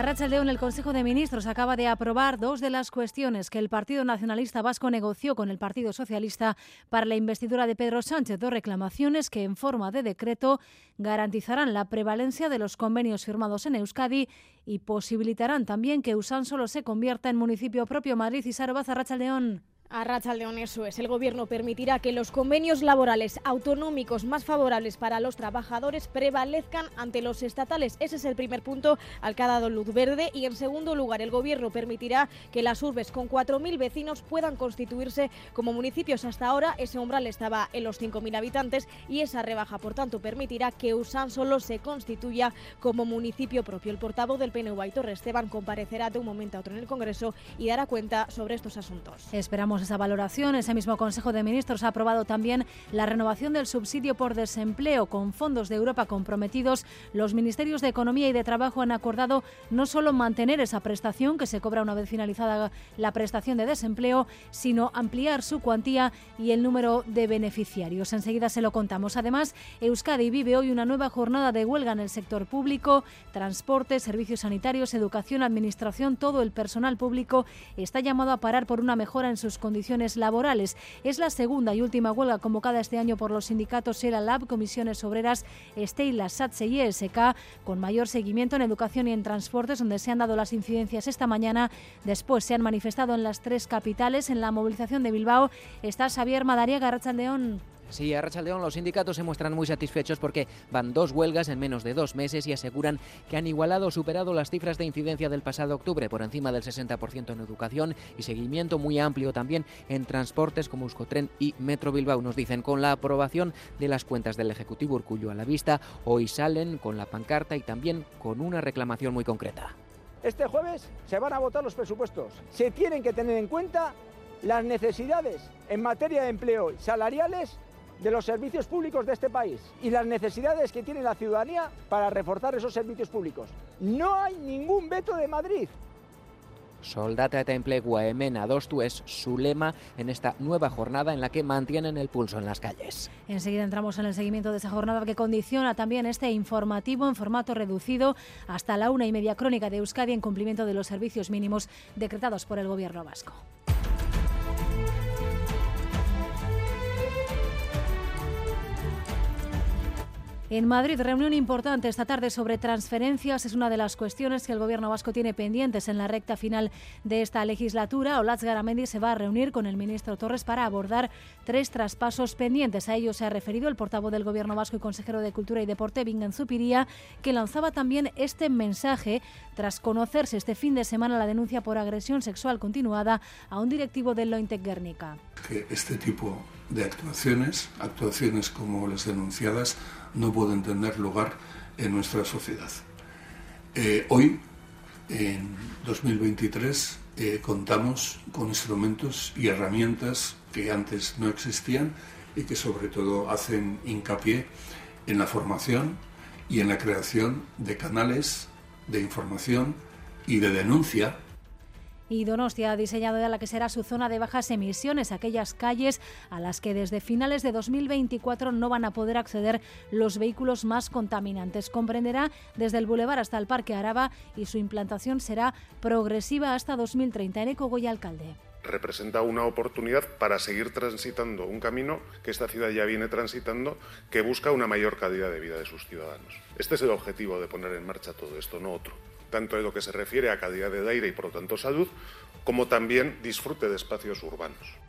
Arrachaldeón, el Consejo de Ministros acaba de aprobar dos de las cuestiones que el Partido Nacionalista Vasco negoció con el Partido Socialista para la investidura de Pedro Sánchez. Dos reclamaciones que, en forma de decreto, garantizarán la prevalencia de los convenios firmados en Euskadi y posibilitarán también que Usánsolo se convierta en municipio propio. Madrid y Sarobaz, Arrachaldeón. A León, eso es. El Gobierno permitirá que los convenios laborales autonómicos más favorables para los trabajadores prevalezcan ante los estatales. Ese es el primer punto al que ha dado luz verde. Y en segundo lugar, el Gobierno permitirá que las urbes con 4.000 vecinos puedan constituirse como municipios. Hasta ahora ese umbral estaba en los 5.000 habitantes y esa rebaja, por tanto, permitirá que Usán solo se constituya como municipio propio. El portavoz del PNV, Aitor Esteban, comparecerá de un momento a otro en el Congreso y dará cuenta sobre estos asuntos. Esperamos esa valoración. Ese mismo Consejo de Ministros ha aprobado también la renovación del subsidio por desempleo con fondos de Europa comprometidos. Los ministerios de Economía y de Trabajo han acordado no solo mantener esa prestación que se cobra una vez finalizada la prestación de desempleo, sino ampliar su cuantía y el número de beneficiarios. Enseguida se lo contamos. Además, Euskadi vive hoy una nueva jornada de huelga en el sector público, transporte, servicios sanitarios, educación, administración, todo el personal público está llamado a parar por una mejora en sus condiciones condiciones laborales. Es la segunda y última huelga convocada este año por los sindicatos ELA Lab, Comisiones Obreras, Estela, SATSE y ESK, con mayor seguimiento en educación y en transportes, donde se han dado las incidencias esta mañana. Después se han manifestado en las tres capitales. En la movilización de Bilbao está Xavier Madariaga, León. Sí, a León los sindicatos se muestran muy satisfechos porque van dos huelgas en menos de dos meses y aseguran que han igualado o superado las cifras de incidencia del pasado octubre, por encima del 60% en educación y seguimiento muy amplio también en transportes como Euskotren y Metro Bilbao. Nos dicen, con la aprobación de las cuentas del Ejecutivo Urcullo a la vista, hoy salen con la pancarta y también con una reclamación muy concreta. Este jueves se van a votar los presupuestos. Se tienen que tener en cuenta las necesidades en materia de empleo salariales de los servicios públicos de este país y las necesidades que tiene la ciudadanía para reforzar esos servicios públicos. No hay ningún veto de Madrid. Soldata eta enplegua hemen adostu es su lema en esta nueva jornada en la que mantienen el pulso en las calles. Enseguida entramos en el seguimiento de esa jornada que condiciona también este informativo en formato reducido hasta la una y media crónica de Euskadi en cumplimiento de los servicios mínimos decretados por el Gobierno vasco. En Madrid, reunión importante esta tarde sobre transferencias. Es una de las cuestiones que el Gobierno vasco tiene pendientes en la recta final de esta legislatura. Olatz Garamendi se va a reunir con el ministro Torres para abordar tres traspasos pendientes. A ello se ha referido el portavoz del Gobierno vasco y consejero de Cultura y Deporte, Vingen Zupiría, que lanzaba también este mensaje tras conocerse este fin de semana la denuncia por agresión sexual continuada a un directivo del Lointec Guernica. Este tipo de actuaciones, actuaciones como las denunciadas, no pueden tener lugar en nuestra sociedad. Eh, hoy, en 2023, eh, contamos con instrumentos y herramientas que antes no existían y que sobre todo hacen hincapié en la formación y en la creación de canales de información y de denuncia y Donostia ha diseñado ya la que será su zona de bajas emisiones, aquellas calles a las que desde finales de 2024 no van a poder acceder los vehículos más contaminantes. Comprenderá desde el Boulevard hasta el Parque Araba y su implantación será progresiva hasta 2030. En Ecogoya, alcalde representa una oportunidad para seguir transitando un camino que esta ciudad ya viene transitando, que busca una mayor calidad de vida de sus ciudadanos. Este es el objetivo de poner en marcha todo esto, no otro tanto en lo que se refiere a calidad de aire y por lo tanto salud, como también disfrute de espacios urbanos.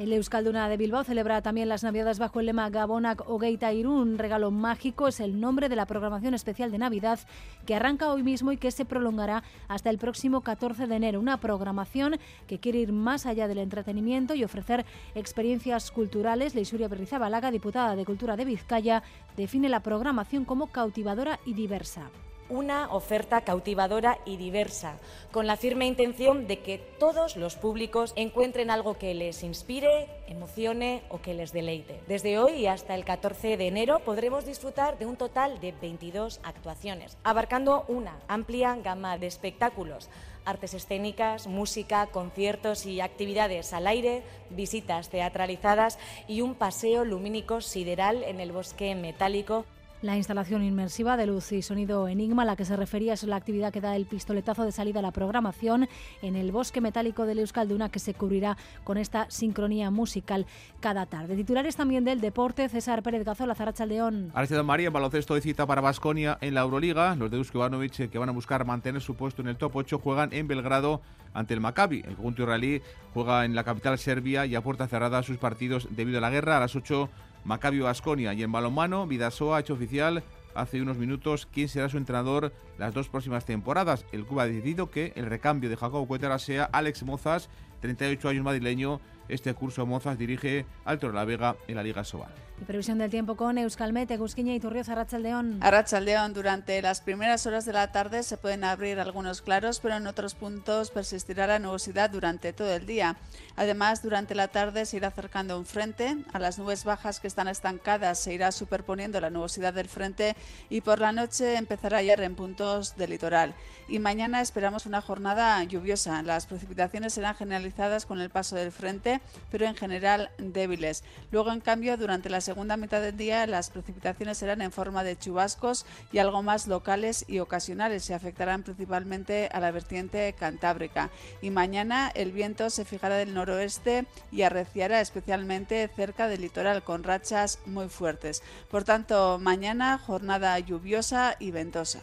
El Euskalduna de Bilbao celebra también las Navidades bajo el lema Gabonak Ogeita Irún. Regalo mágico es el nombre de la programación especial de Navidad que arranca hoy mismo y que se prolongará hasta el próximo 14 de enero. Una programación que quiere ir más allá del entretenimiento y ofrecer experiencias culturales. Leisuria Berrizabalaga, diputada de Cultura de Vizcaya, define la programación como cautivadora y diversa una oferta cautivadora y diversa, con la firme intención de que todos los públicos encuentren algo que les inspire, emocione o que les deleite. Desde hoy hasta el 14 de enero podremos disfrutar de un total de 22 actuaciones, abarcando una amplia gama de espectáculos artes escénicas, música, conciertos y actividades al aire, visitas teatralizadas y un paseo lumínico sideral en el bosque metálico la instalación inmersiva de luz y sonido Enigma, a la que se refería, es la actividad que da el pistoletazo de salida a la programación en el bosque metálico de Euskalduna, que se cubrirá con esta sincronía musical cada tarde. Titulares también del deporte, César Pérez Gazola, Zarachaldeón. Aristide María, en baloncesto de cita para Basconia en la Euroliga. Los de Dusko Ivanovic, eh, que van a buscar mantener su puesto en el top 8, juegan en Belgrado ante el Maccabi. El conjunto israelí juega en la capital serbia y a puerta cerrada sus partidos debido a la guerra. A las 8 Macabio Asconia y en balonmano Vidasoa ha hecho oficial hace unos minutos quién será su entrenador las dos próximas temporadas. El club ha decidido que el recambio de Jacobo Cuetara sea Alex Mozas, 38 años madrileño. Este curso Mozas dirige al la Vega en la Liga Sobal. Y previsión del tiempo con Euskalmet, Egusquiña y Turrios, Arrachaldeón. Arrachaldeón, durante las primeras horas de la tarde se pueden abrir algunos claros, pero en otros puntos persistirá la nubosidad durante todo el día. Además, durante la tarde se irá acercando un frente. A las nubes bajas que están estancadas se irá superponiendo la nubosidad del frente y por la noche empezará a llover en puntos del litoral. Y mañana esperamos una jornada lluviosa. Las precipitaciones serán generalizadas con el paso del frente, pero en general débiles. Luego, en cambio, durante las segunda mitad del día las precipitaciones serán en forma de chubascos y algo más locales y ocasionales. Se afectarán principalmente a la vertiente cantábrica. Y mañana el viento se fijará del noroeste y arreciará especialmente cerca del litoral con rachas muy fuertes. Por tanto, mañana jornada lluviosa y ventosa.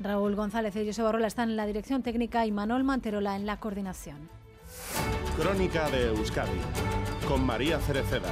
Raúl González y José Barrola están en la dirección técnica y Manuel Manterola en la coordinación. Crónica de Euskadi con María Cereceda.